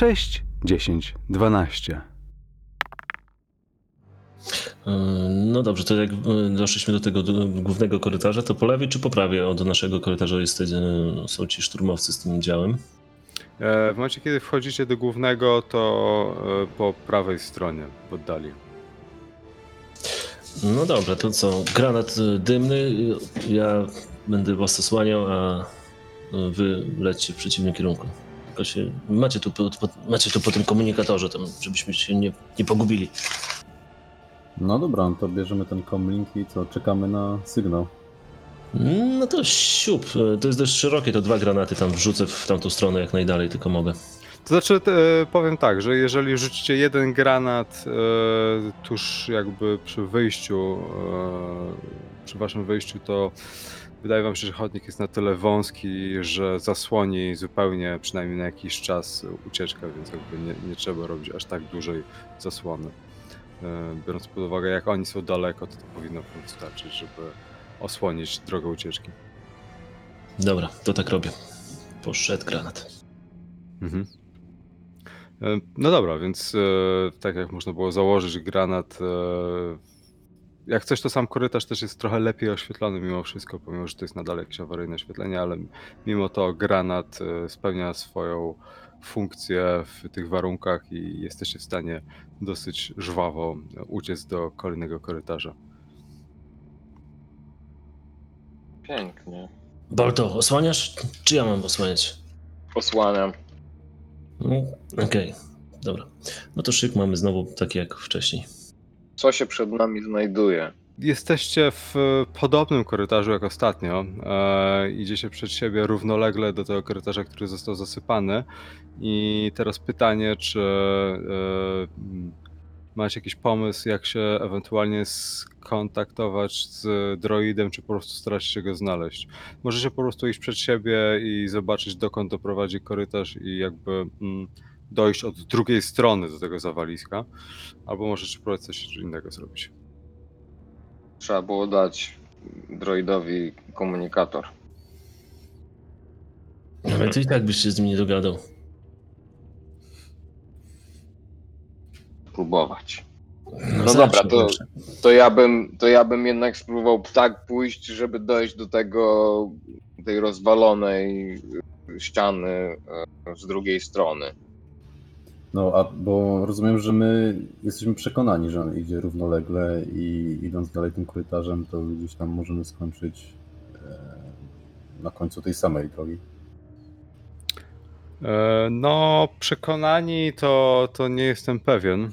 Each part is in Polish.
6, 10, 12. E, No dobrze, to jak e, doszliśmy do tego głównego korytarza, to po lewej czy po prawej od naszego korytarza jest, e, są ci szturmowcy z tym działem? E, W momencie, kiedy wchodzicie do głównego, to po prawej stronie, w oddali. No dobra, to co? Granat dymny, ja będę was osłaniał, a wy lećcie w przeciwnym kierunku. Tylko się, macie tu, po, po, macie tu po tym komunikatorze, tam, żebyśmy się nie, nie pogubili. No dobra, no to bierzemy ten comlink i co, czekamy na sygnał. No to siup, to jest dość szerokie, to dwa granaty tam wrzucę w tamtą stronę jak najdalej tylko mogę. To znaczy, powiem tak, że jeżeli rzucicie jeden granat e, tuż jakby przy wyjściu, e, przy waszym wyjściu, to wydaje wam się, że chodnik jest na tyle wąski, że zasłoni zupełnie, przynajmniej na jakiś czas, ucieczkę, więc jakby nie, nie trzeba robić aż tak dużej zasłony. E, biorąc pod uwagę, jak oni są daleko, to, to powinno wystarczyć, żeby osłonić drogę ucieczki. Dobra, to tak robię. Poszedł granat. Mhm. E, No dobra, więc e, tak jak można było założyć, granat. E, jak coś, to sam korytarz też jest trochę lepiej oświetlony mimo wszystko, pomimo że to jest nadal jakieś awaryjne oświetlenie, ale mimo to granat e, spełnia swoją funkcję w tych warunkach i jesteście w stanie dosyć żwawo uciec do kolejnego korytarza. Pięknie. Bolto, osłaniasz? Czy ja mam osłaniać? Posłaniam. No, Okej, dobra. No to szyk mamy znowu taki jak wcześniej. Co się przed nami znajduje? Jesteście w podobnym korytarzu jak ostatnio. E, idziecie przed siebie równolegle do tego korytarza, który został zasypany. I teraz pytanie, czy e, m, macie jakiś pomysł, jak się ewentualnie skontaktować z droidem, czy po prostu starać się go znaleźć? Możecie po prostu iść przed siebie i zobaczyć, dokąd doprowadzi korytarz i jakby mm, dojść od drugiej strony do tego zawaliska. Albo możecie próbować coś innego zrobić. Trzeba było dać droidowi komunikator. Ty i tak byś się z nim nie dogadał. Próbować. No, No dobra, to-. To ja bym, to ja bym jednak spróbował tak pójść, żeby dojść do tego, tej rozwalonej ściany e, z drugiej strony. No, a bo rozumiem, że my jesteśmy przekonani, że on idzie równolegle i idąc dalej tym korytarzem, to gdzieś tam możemy skończyć e, na końcu tej samej drogi. E, No, przekonani to, to nie jestem pewien,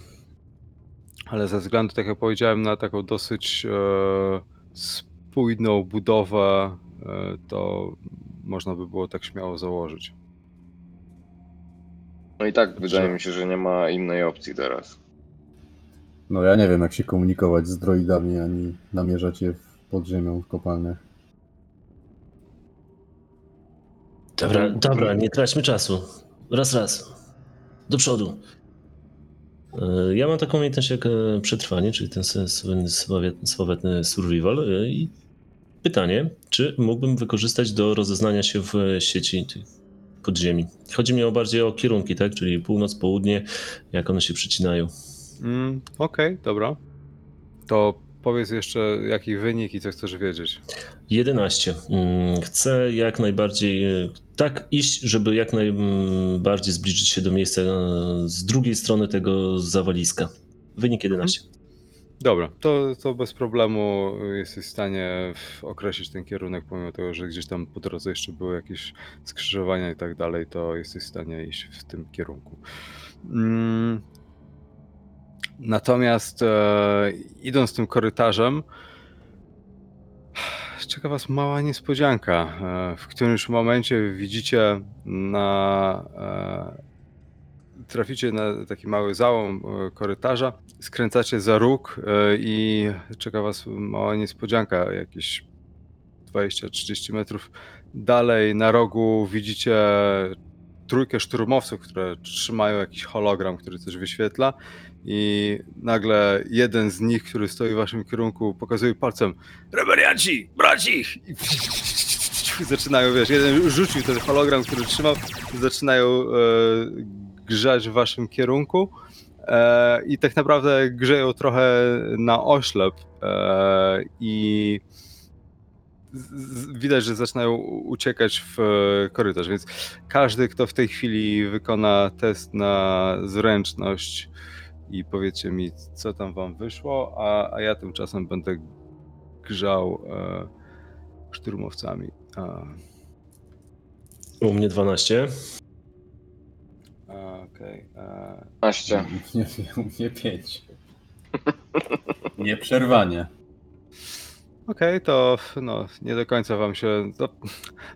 ale ze względu, tak jak powiedziałem, na taką dosyć e, spójną budowę, to można by było tak śmiało założyć. No i tak wydaje mi się, że nie ma innej opcji teraz. No ja nie wiem, jak się komunikować z droidami, ani namierzać je w podziemią w kopalniach. Dobra, dobra, nie traćmy czasu. Raz, raz. Do przodu. E, Ja mam taką umiejętność jak e, przetrwanie, czyli ten sławetny survival. e, I pytanie, czy mógłbym wykorzystać do rozeznania się w sieci tych podziemi? Chodzi mi o bardziej o kierunki, tak? Czyli północ, południe, jak one się przycinają. Mm, Okej, dobra. To powiedz jeszcze, jaki wynik i co chcesz wiedzieć. 11. Mm, Chcę jak najbardziej e, tak iść, żeby jak najbardziej zbliżyć się do miejsca e, z drugiej strony tego zawaliska. Wynik 11. Dobra, to, to bez problemu jesteś w stanie określić ten kierunek, pomimo tego, że gdzieś tam po drodze jeszcze były jakieś skrzyżowania i tak dalej, to jesteś w stanie iść w tym kierunku. Mm. Natomiast e, idąc tym korytarzem, czeka was mała niespodzianka. E, w którymś momencie widzicie na e, traficie na taki mały załom e, korytarza, skręcacie za róg e, i czeka was mała niespodzianka, jakieś 20-30 metrów dalej na rogu widzicie trójkę szturmowców, które trzymają jakiś hologram, który coś wyświetla i nagle jeden z nich, który stoi w waszym kierunku, pokazuje palcem Rebelianci! Braci! I zaczynają, wiesz, jeden rzucił ten hologram, który trzymał zaczynają e, grzać w waszym kierunku e, i tak naprawdę grzeją trochę na oślep e, i widać, że zaczynają uciekać w e, korytarz, więc każdy, kto w tej chwili wykona test na zręczność i powiedzcie mi, co tam wam wyszło, a, a ja tymczasem będę grzał e, szturmowcami. A, U mnie 12. a, Okej. e, 12. Nie wiem, nie pięć. Nieprzerwanie. Okej, to no, nie do końca wam się. To,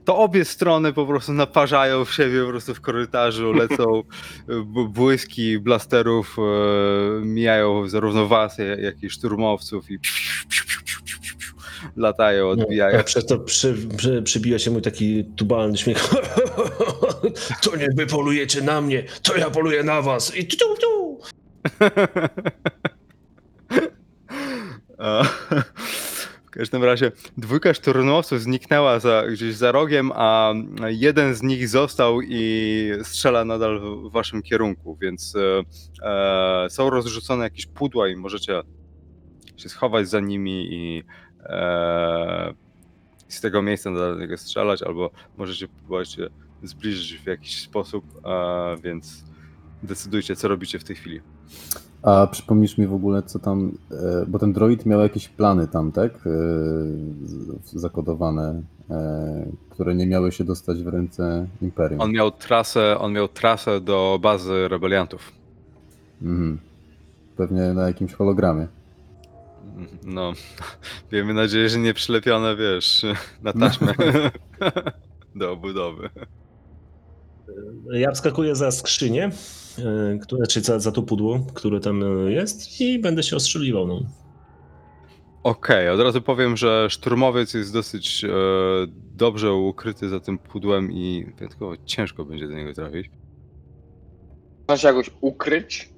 to obie strony po prostu naparzają w siebie po prostu w korytarzu, lecą b- błyski blasterów, e, mijają zarówno was, jak jak i szturmowców i latają, odbijają. A przez to przy, przy, przybija się mój taki tubalny śmiech. to nie wy polujecie na mnie, to ja poluję na was. I tu, tu, tu. W każdym razie dwójka szturmowców zniknęła za, gdzieś za rogiem, a jeden z nich został i strzela nadal w waszym kierunku, więc e, e, są rozrzucone jakieś pudła i możecie się schować za nimi i e, z tego miejsca nadal do niego strzelać, albo możecie próbować się zbliżyć w jakiś sposób, e, więc decydujcie, co robicie w tej chwili. A przypomnisz mi w ogóle, co tam. e, Bo ten droid miał jakieś plany tam, tak? Zakodowane, które nie miały się dostać w ręce Imperium. On miał trasę, on miał trasę do bazy rebeliantów. Mhm. Pewnie na jakimś hologramie. No, miejmy nadzieję, że nie przylepione, wiesz, na taśmę do obudowy. Ja wskakuję za skrzynię, e, które, czy za, za to pudło, które tam e, jest i będę się ostrzeliwał. No. Okej, od razu powiem, że szturmowiec jest dosyć e, dobrze ukryty za tym pudłem i wyjątkowo ciężko będzie do niego trafić. Można się jakoś ukryć?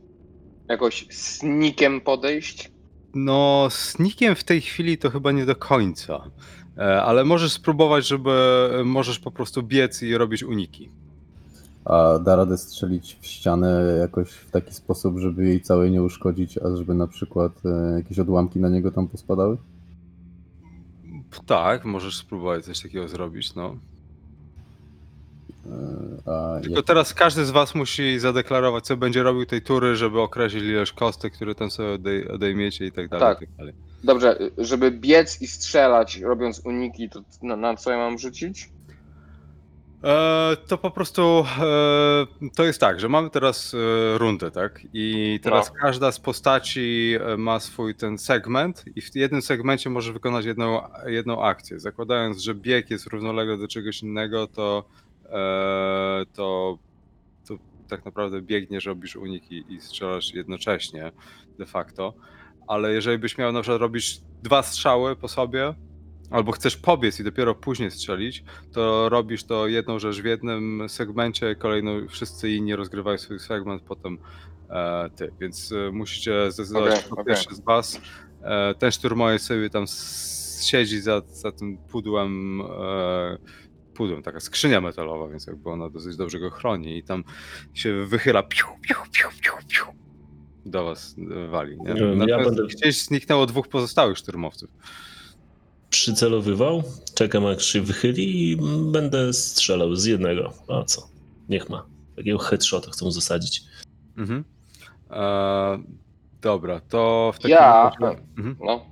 Jakoś snikiem podejść? No, z nikiem w tej chwili to chyba nie do końca, e, ale możesz spróbować, żeby możesz po prostu biec i robić uniki. A da radę strzelić w ścianę jakoś w taki sposób, żeby jej całej nie uszkodzić, a żeby na przykład e, jakieś odłamki na niego tam pospadały? Tak, możesz spróbować coś takiego zrobić, no. E, A Tylko jak, teraz każdy z was musi zadeklarować, co będzie robił tej tury, żeby określić ilość kostek, które tam sobie odej- odejmiecie i tak dalej. Tak. I tak dalej. Dobrze, żeby biec i strzelać, robiąc uniki, to na, na co ja mam rzucić? E, to po prostu e, to jest tak, że mamy teraz e, rundę, tak? I teraz No. każda z postaci e, ma swój ten segment i w jednym segmencie może wykonać jedną, jedną akcję. Zakładając, że bieg jest równolegle do czegoś innego, to, to, to tak naprawdę biegniesz, robisz uniki i strzelasz jednocześnie de facto. Ale jeżeli byś miał na przykład robić dwa strzały po sobie, albo chcesz pobiec i dopiero później strzelić, to robisz to jedną rzecz w jednym segmencie, kolejną wszyscy inni rozgrywają swój segment, potem e, ty. Więc e, musicie zdecydować, kto okej. pierwszy z was. E, ten szturmowiec sobie tam siedzi za, za tym pudłem, e, pudłem, taka skrzynia metalowa, więc jakby ona dosyć dobrze go chroni i tam się wychyla piu, piu, piu, piu, piu. Do was e, wali. Nie? Ja Natomiast będę- Gdzieś zniknęło dwóch pozostałych szturmowców. Przycelowywał, czekam jak się wychyli i będę strzelał z jednego. A co? Niech ma. Takiego headshota chcą zasadzić. Mhm. E, dobra, to w takim Ja- razie... Mhm. No.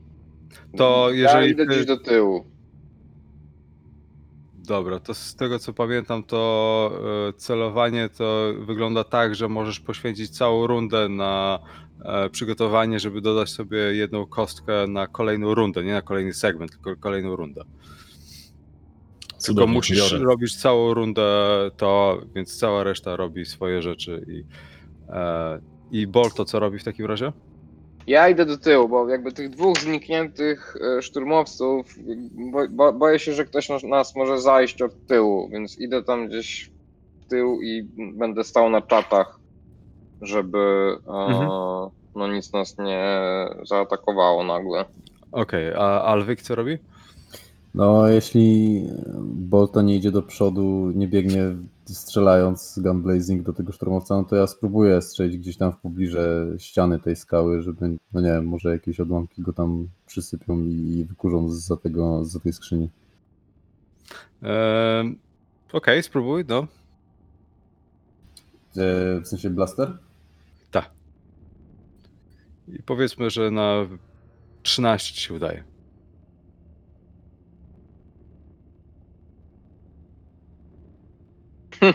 To Ja jeżeli idę ty- gdzieś do tyłu. Dobra, to z tego co pamiętam, to e, celowanie to wygląda tak, że możesz poświęcić całą rundę na e, przygotowanie, żeby dodać sobie jedną kostkę na kolejną rundę, nie na kolejny segment, tylko kolejną rundę. Tylko Cudownie, musisz biorę. robić całą rundę to, więc cała reszta robi swoje rzeczy i e, i Bolt to co robi w takim razie? Ja idę do tyłu, bo jakby tych dwóch znikniętych e, szturmowców, bo, bo, boję się, że ktoś nas, może zajść od tyłu, więc idę tam gdzieś w tył i będę stał na czatach, żeby e, Mhm. no nic nas nie zaatakowało nagle. Okej, a Alwyk co robi? no, jeśli Bolton nie idzie do przodu, nie biegnie strzelając Gun Blazing do tego szturmowca, no to ja spróbuję strzelić gdzieś tam w pobliżu ściany tej skały, żeby, no nie wiem, może jakieś odłamki go tam przysypią i wykurzą za tego, za tej skrzyni. Okej, spróbuj, no. E, w sensie blaster? Tak. I powiedzmy, że na 13 ci się udaje.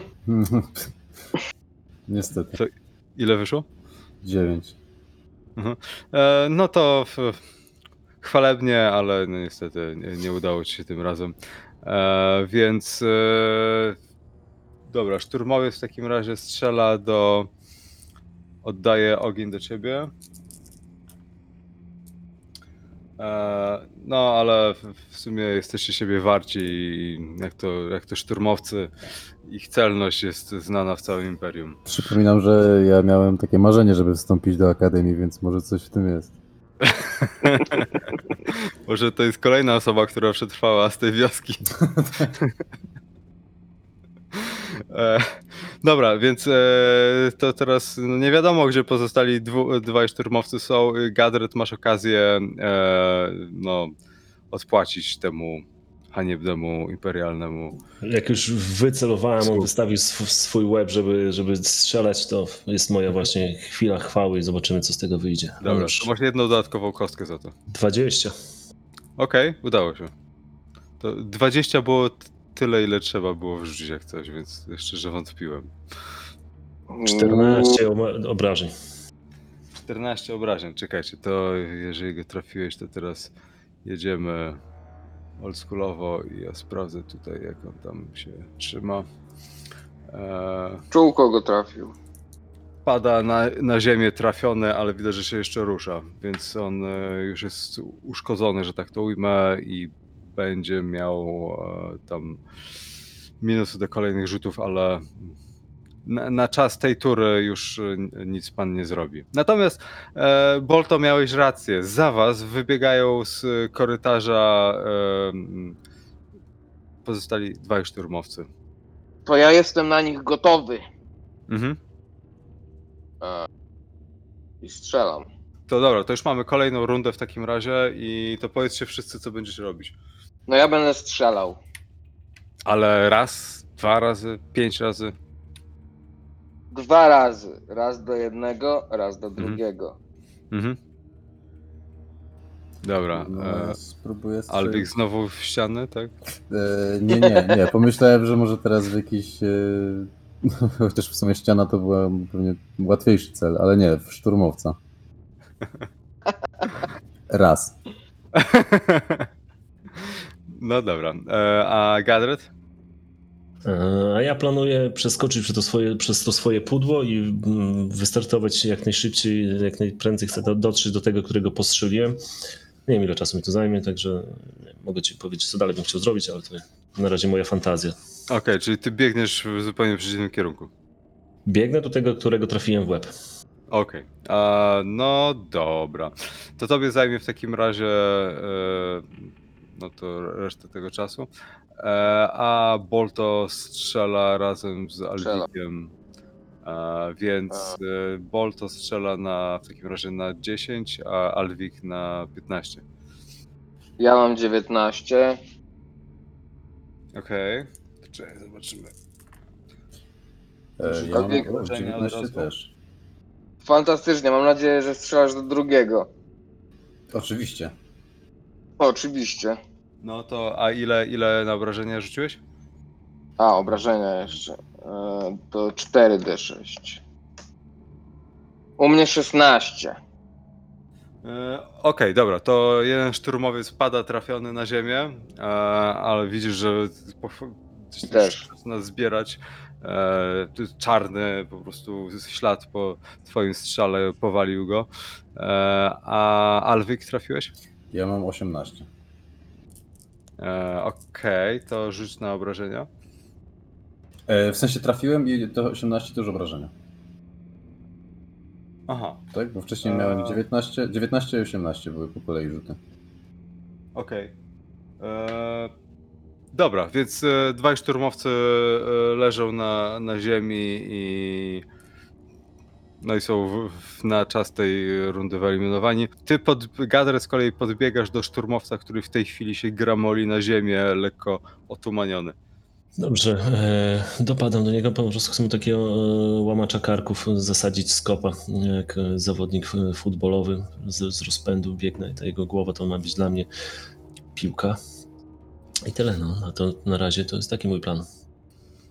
Niestety. Ile wyszło? 9. E, no to w, chwalebnie, ale no niestety nie, nie udało ci się tym razem. E, więc e, dobra, szturmowiec w takim razie strzela do. Oddaje ogień do ciebie. E, no, ale w, w sumie jesteście siebie warci i jak to, jak to szturmowcy, ich celność jest znana w całym imperium. Przypominam, że ja miałem takie marzenie, żeby wstąpić do Akademii, więc może coś w tym jest. Może to jest kolejna osoba, która przetrwała z tej wioski. dobra, więc e, to teraz no nie wiadomo, gdzie pozostali dwu, dwaj szturmowcy są. Gadret, masz okazję e, no, odpłacić temu haniebnemu imperialnemu. Jak już wycelowałem, on wystawił sw- swój łeb, żeby, żeby strzelać, to jest moja właśnie chwila chwały i zobaczymy, co z tego wyjdzie. Dobra, Już to masz jedną dodatkową kostkę za to. 20. Okej, udało się. To 20 było tyle, ile trzeba było wrzucić jak coś, więc szczerze wątpiłem. 14 oma- obrażeń. 14 obrażeń. Czekajcie, to jeżeli go trafiłeś, to teraz jedziemy oldschoolowo i ja sprawdzę tutaj, jak on tam się trzyma. Eee, Czółko go trafił. pada na, na ziemię trafiony, ale widać, że się jeszcze rusza, więc on e, już jest uszkodzony, że tak to ujmę i będzie miał e, tam minusy do kolejnych rzutów, ale na, na czas tej tury już e, nic pan nie zrobi. Natomiast e, Bolto miałeś rację, za was wybiegają z korytarza e, pozostali dwaj szturmowcy. To ja jestem na nich gotowy. Mhm. I strzelam. To dobra, to już mamy kolejną rundę w takim razie i to powiedzcie wszyscy, co będziecie robić. No ja będę strzelał. Ale raz, dwa razy, pięć razy. Dwa razy. Raz do jednego, raz do Mhm. drugiego. Mhm. Dobra. No, E, spróbuję strzelić. Albik znowu w ścianę, tak? E, nie, nie, nie. Pomyślałem, że może teraz w jakiś. E, chociaż w sumie ściana to była pewnie łatwiejszy cel, ale nie, w szturmowca. Raz. no dobra. E, a Gadret? E, A ja planuję przeskoczyć przez to swoje, przez to swoje pudło i mm, wystartować jak najszybciej, jak najprędzej chcę do, dotrzeć do tego, którego postrzeliłem. Nie wiem, ile czasu mi to zajmie, także nie, mogę ci powiedzieć, co dalej bym chciał zrobić, ale to na razie moja fantazja. Okej, czyli ty biegniesz w zupełnie przeciwnym kierunku. Biegnę do tego, którego trafiłem w łeb. Okej. A, No dobra. To tobie zajmie w takim razie e, no to resztę tego czasu. E, a Bolto strzela razem z. Alwikiem. E, więc e, Bolto strzela na w takim razie na 10, a Alwik na 15. Ja mam 19. Okej. To Czekaj, zobaczymy. E, ja mam jak o, obrażenia od 19 razu? też. Fantastycznie. Mam nadzieję, że strzelasz do drugiego. Oczywiście. Oczywiście. No to a ile, ile na obrażenia rzuciłeś? A, obrażenia jeszcze. E, To 4d6. U mnie 16. E, Okej, dobra, to jeden szturmowiec pada trafiony na ziemię, e, ale widzisz, że po, Też. zaczyna zbierać e, tu czarny po prostu ślad po twoim strzale powalił go. E, a Alwyk trafiłeś? Ja mam 18. E, Okej, to rzuć na obrażenia. E, w sensie trafiłem i to 18 to już obrażenia. Aha, Tak? Bo wcześniej A. miałem 19, 19 i 18 były po kolei rzuty. okej. E, Dobra, więc e, dwaj szturmowcy e, leżą na, na ziemi i no i są w, w, na czas tej rundy wyeliminowani. Ty, pod, Gadre, z kolei podbiegasz do szturmowca, który w tej chwili się gramoli na ziemię, lekko otumaniony. Dobrze, e, dopadam do niego, po prostu chcę mu takiego e, łamacza karków zasadzić z kopa, jak zawodnik futbolowy z, z rozpędu biegnę, ta jego głowa to ma być dla mnie piłka. I tyle, no, a to na razie to jest taki mój plan.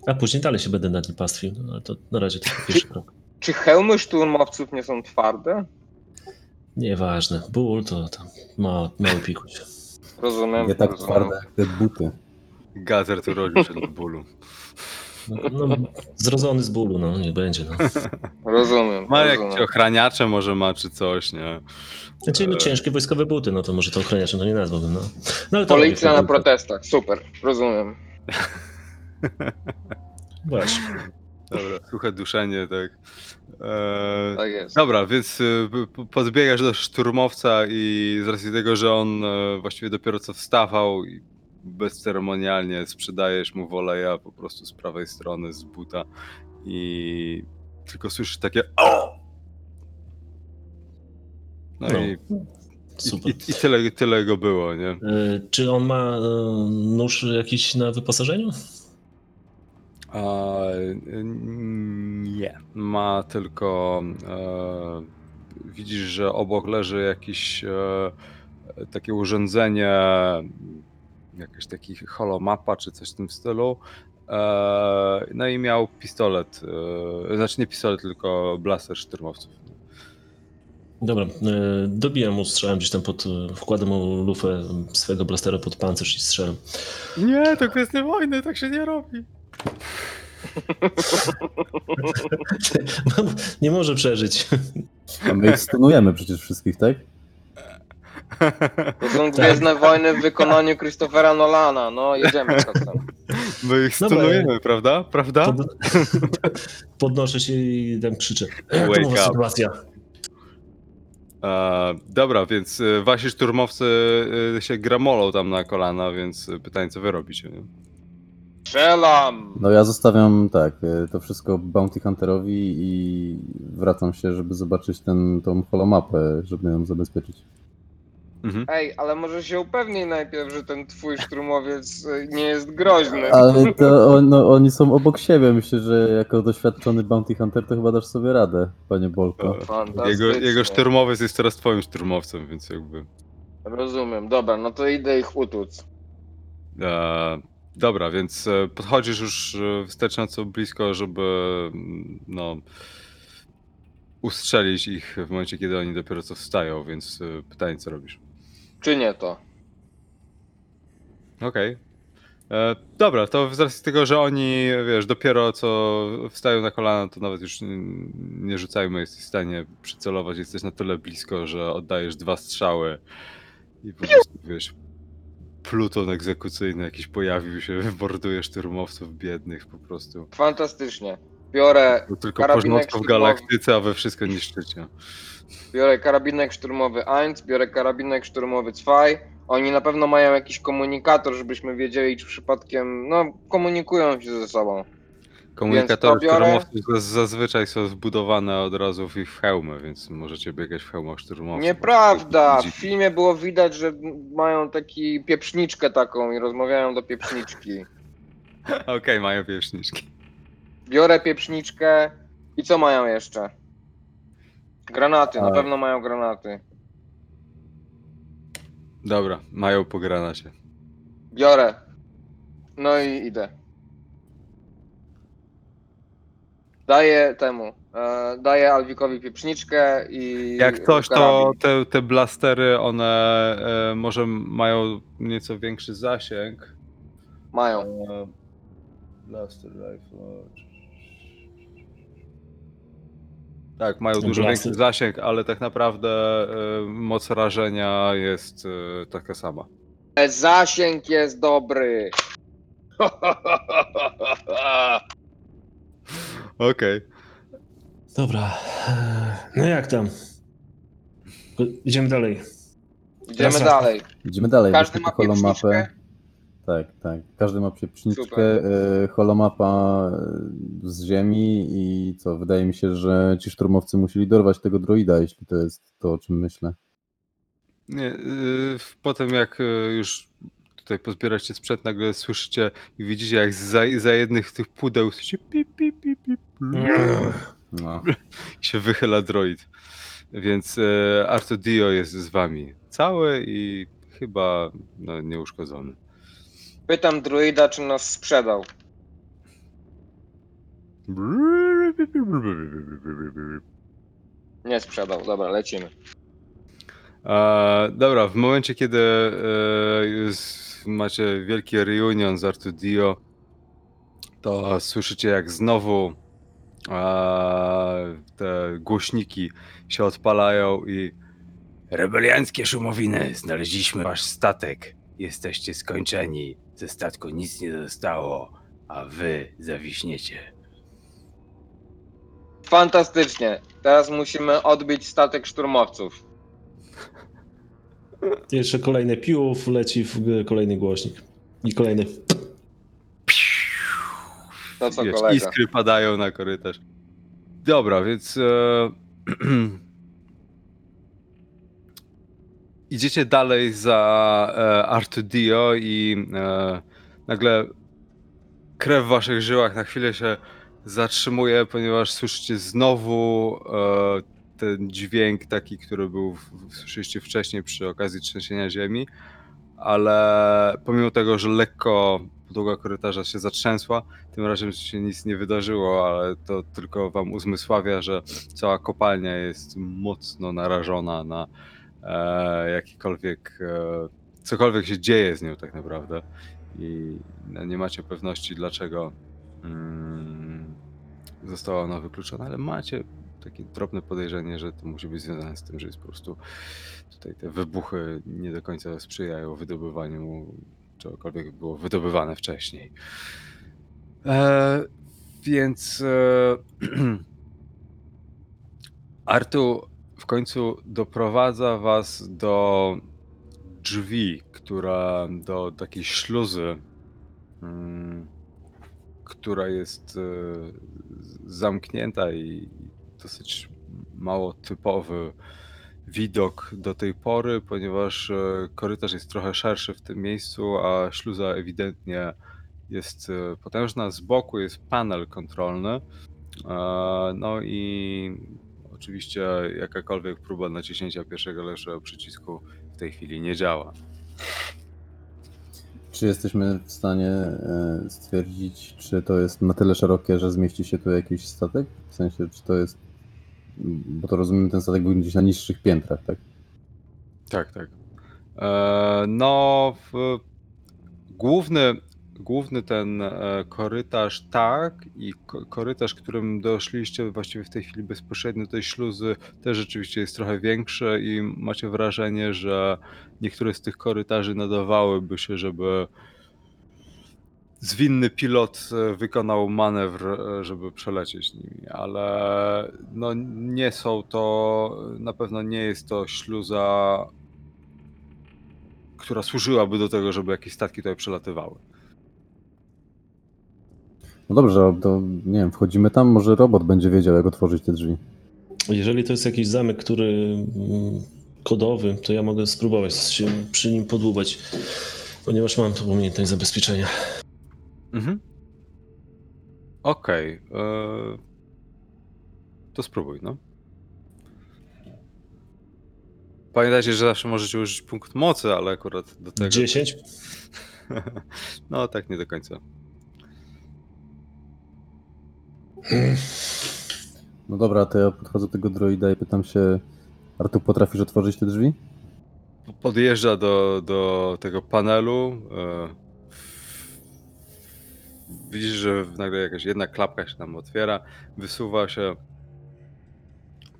A później dalej się będę nad nim pastwił, no, ale to na razie to pierwszy krok. Czy hełmy szturmowców nie są twarde? Nieważne, ból to tam ma, mały pikuś. Rozumiem. Nie tak rozumiem. twarde jak te buty. Gazer tu rodził się od bólu. No, no, zrodzony z bólu, no, nie będzie, no. Rozumiem. Ma jakieś ochraniacze może ma, czy coś, nie? Znaczy, no, ciężkie wojskowe buty, no to może to ochraniaczem to nie nazwałbym, no. no ale to Policja robię, na protestach, super, rozumiem. Właśnie. Dobra, suche duszenie, tak. Eee, Tak jest. Dobra, więc y, p- podbiegasz do szturmowca i z racji tego, że on e, właściwie dopiero co wstawał i bezceremonialnie sprzedajesz mu woleja po prostu z prawej strony z buta i tylko słyszysz takie o! No, No, i, i, Super. i, i tyle, tyle go było, nie? E, Czy on ma e, nóż jakiś na wyposażeniu? Nie. Ma tylko. E, widzisz, że obok leży jakieś e, takie urządzenie, jakaś taki holomapa czy coś w tym stylu. E, no i miał pistolet. E, znaczy nie pistolet, tylko blaster szturmowców. Dobra, dobijam mu strzałem gdzieś tam pod, wkładam mu lufę swojego blastera pod pancerz i strzelam. Nie, to kwestia wojny, tak się nie robi. Nie może przeżyć. A my ich stunujemy przecież wszystkich, tak? To są Gwiezdne Wojny w wykonaniu Christophera Nolana, no jedziemy czasem. My ich Dobra. stunujemy, prawda? Prawda? Pod... Podnoszę się i tam krzyczę. Wake To up. sytuacja. E, dobra, więc e, wasi szturmowcy e, się gramolą tam na kolana, więc pytanie, co wy robicie? Nie? Strzelam! No ja zostawiam tak, y, to wszystko Bounty Hunterowi i wracam się, żeby zobaczyć ten, tą holomapę, żeby ją zabezpieczyć. Mhm. Ej, ale może się upewnij najpierw, że ten twój szturmowiec y, nie jest groźny. Ale to on, no, oni są obok siebie. Myślę, że jako doświadczony Bounty Hunter to chyba dasz sobie radę, panie Bolko. Jego, jego szturmowiec jest teraz twoim szturmowcem, więc jakby. Rozumiem, dobra, no to idę ich utuc. E, dobra, więc e, podchodzisz już e, wystarczająco blisko, żeby mm, no, ustrzelić ich w momencie, kiedy oni dopiero co wstają, więc e, pytanie, co robisz? Czynię to. Okej. E, Dobra, to z racji tego, że oni, wiesz, dopiero co wstają na kolana, to nawet już nie rzucajmy, jesteś w stanie przycelować, jesteś na tyle blisko, że oddajesz dwa strzały i po prostu, wiesz, pluton egzekucyjny jakiś pojawił się, morduje szturmowców biednych po prostu. Fantastycznie. Biorę, To tylko Karabinek w galaktyce, a wy wszystko niszczycie. biorę karabinek szturmowy 1, biorę karabinek szturmowy 2. Oni na pewno mają jakiś komunikator, żebyśmy wiedzieli, czy przypadkiem, no, komunikują się ze sobą. Komunikatory szturmowców zaz- zazwyczaj są zbudowane od razu w ich hełmy, więc możecie biegać w hełmach szturmowców. Nieprawda! W filmie było widać, że mają taki pieprzniczkę taką i rozmawiają do pieprzniczki. Okej, mają wierzchniczki. Biorę pieprzniczkę i co mają jeszcze? Granaty, na Tak. pewno mają granaty. Dobra, mają po granacie. Biorę. No i idę. Daję temu. E, daję Alwikowi pieprzniczkę i. Jak coś, to karabin. te, te blastery, one e, może mają nieco większy zasięg. Mają. E, blaster rifle. Tak, mają dużo blaster- większy zasięg, ale tak naprawdę e, moc rażenia jest e, taka sama. Zasięg jest dobry. Okej. Dobra. No jak tam? Idziemy dalej. Idziemy Jasne. dalej. Idziemy dalej. Każdy ma holomapę. pieprzniczkę. Tak, tak. Każdy ma przypniczkę, Super. e, holomapa e, z ziemi i co, wydaje mi się, że ci szturmowcy musieli dorwać tego droida, jeśli to jest to, o czym myślę. Nie, yy, potem jak yy, już tutaj pozbieracie sprzęt, nagle słyszycie i widzicie jak za, za jednych tych pudeł słyszycie pip, pip, pip, pip, No. się wychyla droid. Więc e, Arto Dio jest z wami cały i chyba no, nieuszkodzony. Pytam druida, czy nas sprzedał. Nie sprzedał, dobra, lecimy. E, dobra, w momencie, kiedy e, już macie wielki reunion z Artu Dio, to słyszycie jak znowu te głośniki się odpalają i rebelianckie szumowiny, znaleźliśmy wasz statek. Jesteście skończeni. Ze statku nic nie zostało, a wy zawiśniecie. Fantastycznie. Teraz musimy odbić statek szturmowców. Jeszcze kolejny piłów leci w kolejny głośnik. I kolejny. To co Wiesz, kolega. iskry padają na korytarz. Dobra, więc e, idziecie dalej za e, Artudio i e, nagle krew w waszych żyłach na chwilę się zatrzymuje, ponieważ słyszycie znowu e, ten dźwięk taki, który był w, w, słyszeliście wcześniej przy okazji trzęsienia ziemi, ale pomimo tego, że lekko podłoga korytarza się zatrzęsła, tym razem się nic nie wydarzyło, ale to tylko wam uzmysławia, że cała kopalnia jest mocno narażona na e, jakikolwiek, e, cokolwiek się dzieje z nią tak naprawdę. I no, nie macie pewności dlaczego mm, została ona wykluczona, ale macie takie drobne podejrzenie, że to musi być związane z tym, że jest po prostu tutaj te wybuchy nie do końca sprzyjają wydobywaniu czegokolwiek było wydobywane wcześniej. E, więc e, Artu w końcu doprowadza was do drzwi, która do takiej śluzy, mm, która jest e, zamknięta i dosyć mało typowy widok do tej pory, ponieważ e, korytarz jest trochę szerszy w tym miejscu, a śluza ewidentnie jest e, potężna. Z boku jest panel kontrolny. E, No i oczywiście jakakolwiek próba naciśnięcia pierwszego lepszego przycisku w tej chwili nie działa. Czy jesteśmy w stanie stwierdzić, czy to jest na tyle szerokie, że zmieści się tu jakiś statek? W sensie, czy to jest. Bo to rozumiem, ten statek był gdzieś na niższych piętrach, tak? Tak, tak. E, no, w, główny, główny ten e, korytarz, tak, i ko- korytarz, którym doszliście właściwie w tej chwili bezpośrednio do tej śluzy, też rzeczywiście jest trochę większy i macie wrażenie, że niektóre z tych korytarzy nadawałyby się, żeby zwinny pilot e, wykonał manewr, e, żeby przelecieć nimi, ale no nie są to, na pewno nie jest to śluza, która służyłaby do tego, żeby jakieś statki tutaj przelatywały. No dobrze, to nie wiem, wchodzimy tam, może robot będzie wiedział, jak otworzyć te drzwi. Jeżeli to jest jakiś zamek, który mm, kodowy, to ja mogę spróbować się przy nim podłubać, ponieważ mam tą umiejętność zabezpieczenia. Mhm. Okej. e, To spróbuj, no. Pamiętajcie, że zawsze możecie użyć punkt mocy, ale akurat do tego... 10? No tak nie do końca. No dobra, to ja podchodzę do tego droida i pytam się, Artu, potrafisz otworzyć te drzwi? Podjeżdża do, do tego panelu. e, Widzisz, że nagle jakaś jedna klapka się tam otwiera, wysuwa się,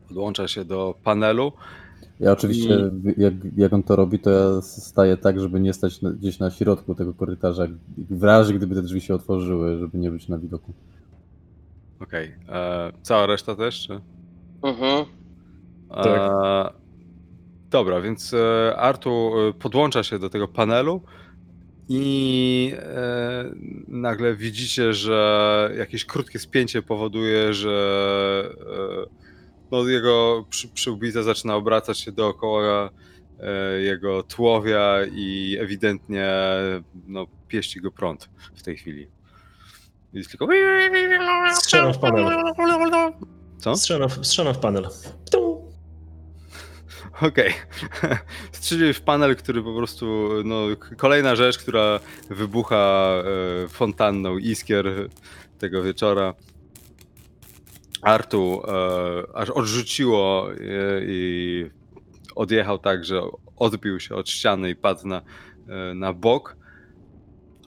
podłącza się do panelu. Ja oczywiście, jak, jak on to robi, to ja staję tak, żeby nie stać na, gdzieś na środku tego korytarza, w razie gdyby te drzwi się otworzyły, żeby nie być na widoku. Okej. e, Cała reszta też, czy? Mhm. E, dobra, więc e, Artu podłącza się do tego panelu I e, nagle widzicie, że jakieś krótkie spięcie powoduje, że e, no, jego przy, przyłbica zaczyna obracać się dookoła e, jego tłowia i ewidentnie no, pieści go prąd w tej chwili. Jest tylko... W panel. Co? Strzelam, w- w panel. Ptum. Okej. Strzelił w panel, który po prostu, no, kolejna rzecz, która wybucha e, fontanną iskier tego wieczora. Artu e, aż odrzuciło e, i odjechał tak, że odbił się od ściany i padł na, e, na bok.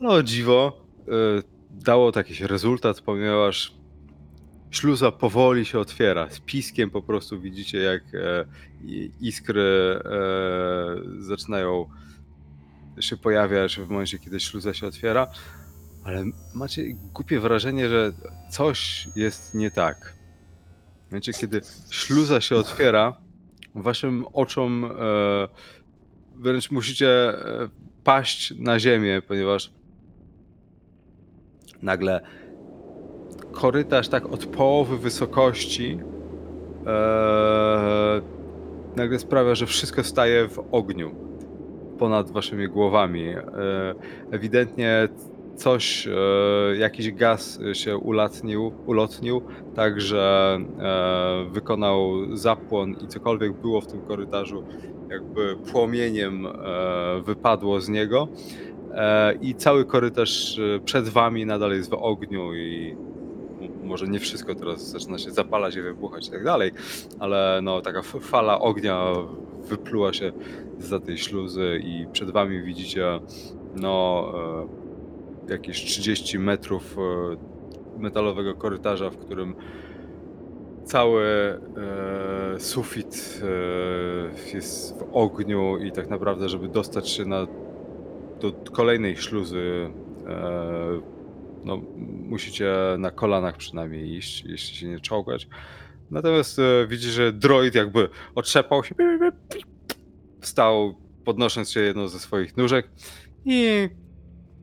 No dziwo, e, dało to jakiś rezultat, ponieważ śluza powoli się otwiera. Z piskiem po prostu widzicie, jak e, iskry e, zaczynają się pojawiać w momencie, kiedy śluza się otwiera, ale macie głupie wrażenie, że coś jest nie tak. W momencie, kiedy śluza się otwiera, waszym oczom e, wręcz musicie e, paść na ziemię, ponieważ nagle korytarz tak od połowy wysokości e, nagle sprawia, że wszystko staje w ogniu ponad waszymi głowami. E, ewidentnie coś, e, jakiś gaz się ulatnił, ulotnił, tak że e, wykonał zapłon i cokolwiek było w tym korytarzu, jakby płomieniem wypadło z niego. I cały korytarz przed wami nadal jest w ogniu i może nie wszystko teraz zaczyna się zapalać i wybuchać i tak dalej, ale no taka fala ognia wypluła się za tej śluzy i przed wami widzicie no e, jakieś 30 metrów e, metalowego korytarza, w którym cały e, sufit jest w ogniu i tak naprawdę, żeby dostać się na, do kolejnej śluzy no, musicie na kolanach przynajmniej iść, jeśli się nie czołgać. Natomiast e, widzi, że droid jakby otrzepał się, wstał, podnosząc się jedną ze swoich nóżek i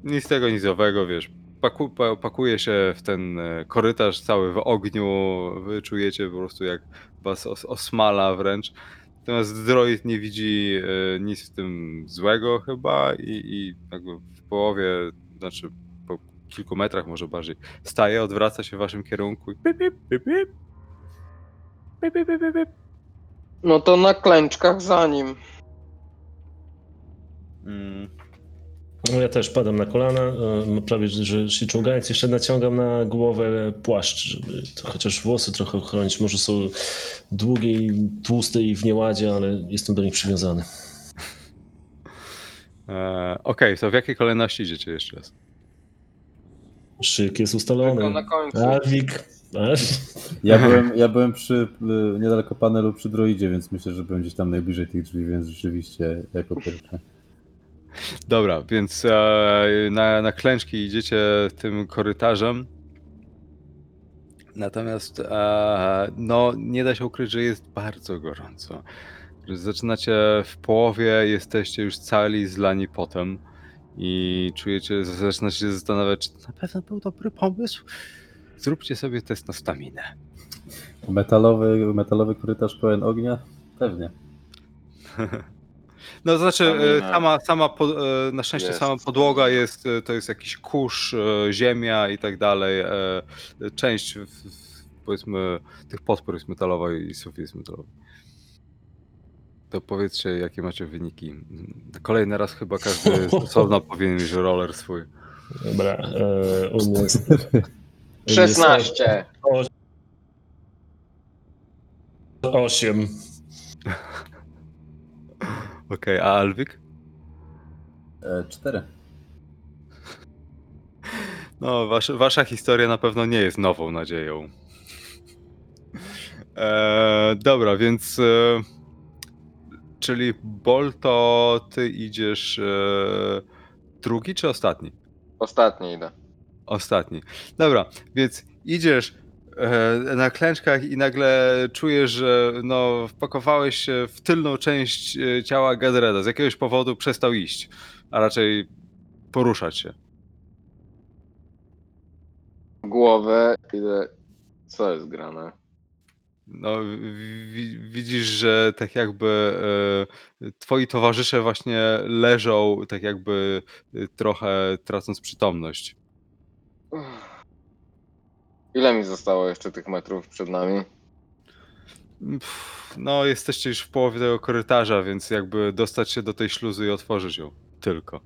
nic tego, nic owego, wiesz, paku, pa, pakuje się w ten e, korytarz cały w ogniu, wy czujecie po prostu jak was os, osmala wręcz. Natomiast droid nie widzi e, nic w tym złego chyba i, i jakby w połowie, znaczy kilku metrach może bardziej, staje, odwraca się w waszym kierunku i pip, pip, pip, pip. Pip, pip, pip, pip, pip. No to na klęczkach za nim. Mm. No ja też padam na kolana, e, prawie że się czołgając, jeszcze naciągam na głowę płaszcz, żeby to chociaż włosy trochę chronić. Może są długie i tłuste i w nieładzie, ale jestem do nich przywiązany. E, Okej, to w jakiej kolejności idziecie jeszcze raz? Szyk jest Tylko ustalony. na końcu. Arwik. Ja byłem, ja byłem przy y, niedaleko panelu przy droidzie, więc myślę, że byłem gdzieś tam najbliżej tych drzwi, więc rzeczywiście jako pierwszy. Dobra, więc e, na, na klęczki idziecie tym korytarzem. Natomiast e, no, nie da się ukryć, że jest bardzo gorąco. Zaczynacie w połowie, jesteście już cali zlani potem i czujecie, zaczynacie się zastanawiać, czy to na pewno był dobry pomysł. Zróbcie sobie test na staminę. Metalowy, metalowy korytarz pełen ognia? Pewnie. No to znaczy, e, Stamina. sama, sama po, e, na szczęście Jest. sama podłoga jest, e, to jest jakiś kurz, ziemia i tak dalej. Część, powiedzmy, tych podpór jest metalowa i sufit jest metalowy. To powiedzcie, jakie macie wyniki. Kolejny raz chyba każdy z osobna powinien mieć roller swój. Dobra, e, u mnie jest... u mnie jest 16. Osiem. Okej, a Alwik? E, cztery. No, wasz, wasza historia na pewno nie jest nową nadzieją. E, dobra, więc. E, czyli Bol, to ty idziesz e, drugi czy ostatni? Ostatni idę. Ostatni. Dobra, więc idziesz e, na klęczkach i nagle czujesz, że no, wpakowałeś się w tylną część e, ciała Gadreda. Z jakiegoś powodu przestał iść, a raczej poruszać się. Głowę, ile... Co jest grane? No, wi- wi- widzisz, że tak jakby e, twoi towarzysze właśnie leżą, tak jakby e, trochę tracąc przytomność. Ile mi zostało jeszcze tych metrów przed nami? Pff, No, jesteście już w połowie tego korytarza, więc jakby dostać się do tej śluzy i otworzyć ją. Tylko.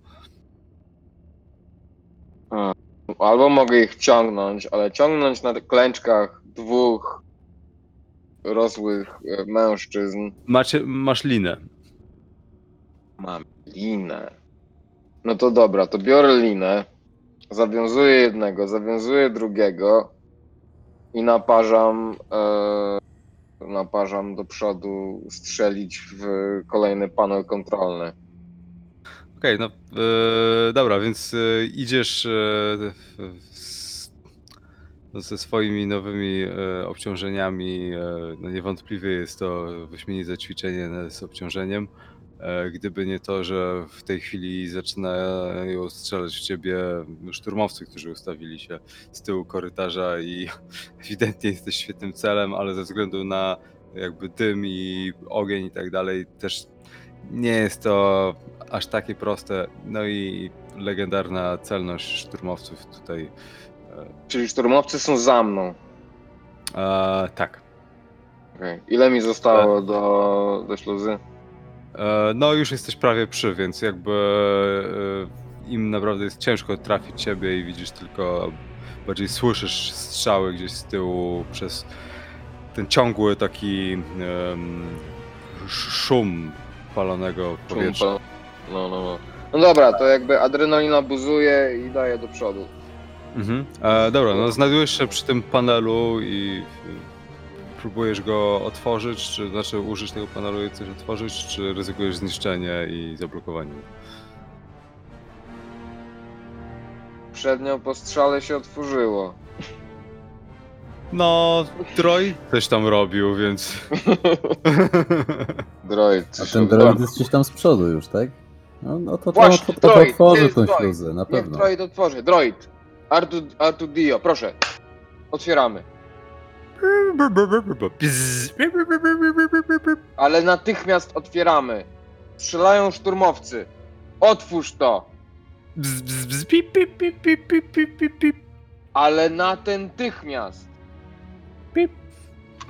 Albo mogę ich ciągnąć, ale ciągnąć na klęczkach dwóch rosłych e, mężczyzn. Macie, masz linę. Mam linę. No to dobra, to biorę linę, zawiązuję jednego, zawiązuję drugiego i naparzam, e, naparzam do przodu strzelić w kolejny panel kontrolny. Okej, no e, dobra, więc e, idziesz e, no, ze swoimi nowymi e, obciążeniami. E, no niewątpliwie jest to wyśmienite ćwiczenie z obciążeniem. E, gdyby nie to, że w tej chwili zaczynają strzelać w ciebie szturmowcy, którzy ustawili się z tyłu korytarza i ewidentnie jesteś świetnym celem, ale ze względu na jakby dym i ogień i tak dalej też nie jest to aż takie proste. No i legendarna celność szturmowców tutaj. Czyli szturmowcy są za mną. E, tak. Okej. Ile mi zostało do, do śluzy? E, no już jesteś prawie przy, więc jakby e, im naprawdę jest ciężko trafić ciebie i widzisz tylko, bardziej słyszysz strzały gdzieś z tyłu przez ten ciągły taki szum palonego powietrza. Czumpa. No, no, no. No dobra, to jakby adrenalina buzuje i daje do przodu. Mhm. E, dobra, no znajdujesz się przy tym panelu i y, próbujesz go otworzyć, czy znaczy użyć tego panelu i coś otworzyć, czy ryzykujesz zniszczenie i zablokowanie? Przednio po strzale się otworzyło. No, Troy coś tam robił, więc... Droid. A ten droid jest gdzieś tam z przodu już, tak? No, no to, to, Właśnie, to, to, to droid, otworzy jest tą droid. śluzę, na Niech pewno. droid otworzy. Droid. Artu, Artu Dio, proszę. Otwieramy. Ale natychmiast otwieramy. Strzelają szturmowcy. Otwórz to. Ale natychmiast. Pip.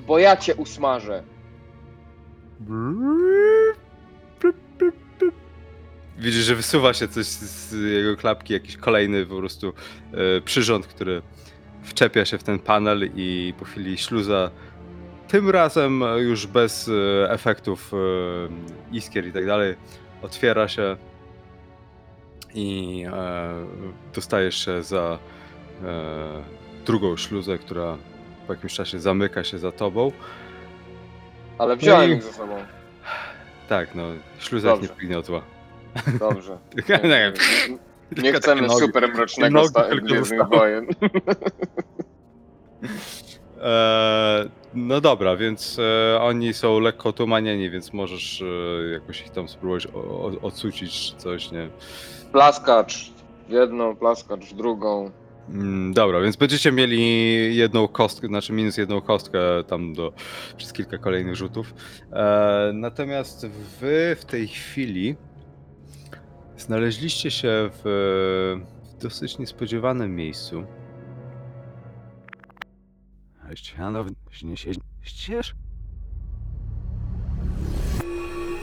Bo ja cię usmażę. Widzisz, że wysuwa się coś z jego klapki, jakiś kolejny po prostu e, przyrząd, który wczepia się w ten panel i po chwili śluza, tym razem już bez e, efektów e, iskier i tak dalej, otwiera się i dostajesz się za drugą śluzę, która po jakimś czasie zamyka się za tobą. Ale wziąłem No i- ich ze sobą. Tak, no, śluza ich nie Dobrze. Dobrze. Nie, nie, Nie tylko chcemy nogi. super mrocznego Nogi sta- tylko Gwiezdnych wojen. Eee, no dobra, więc e, oni są lekko tumanieni, więc możesz e, jakoś ich tam spróbować o, o, odsucić czy coś, nie? Plaskacz w jedną, plaskacz w drugą. Mm, dobra, więc będziecie mieli jedną kostkę, znaczy minus jedną kostkę tam do przez kilka kolejnych rzutów. E, natomiast wy w tej chwili znaleźliście się w dosyć niespodziewanym miejscu. Ścież?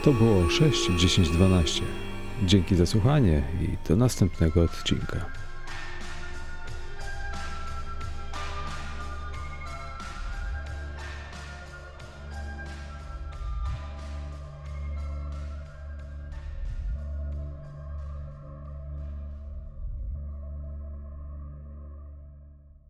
To było 6, 10, 12. Dzięki za słuchanie i do następnego odcinka.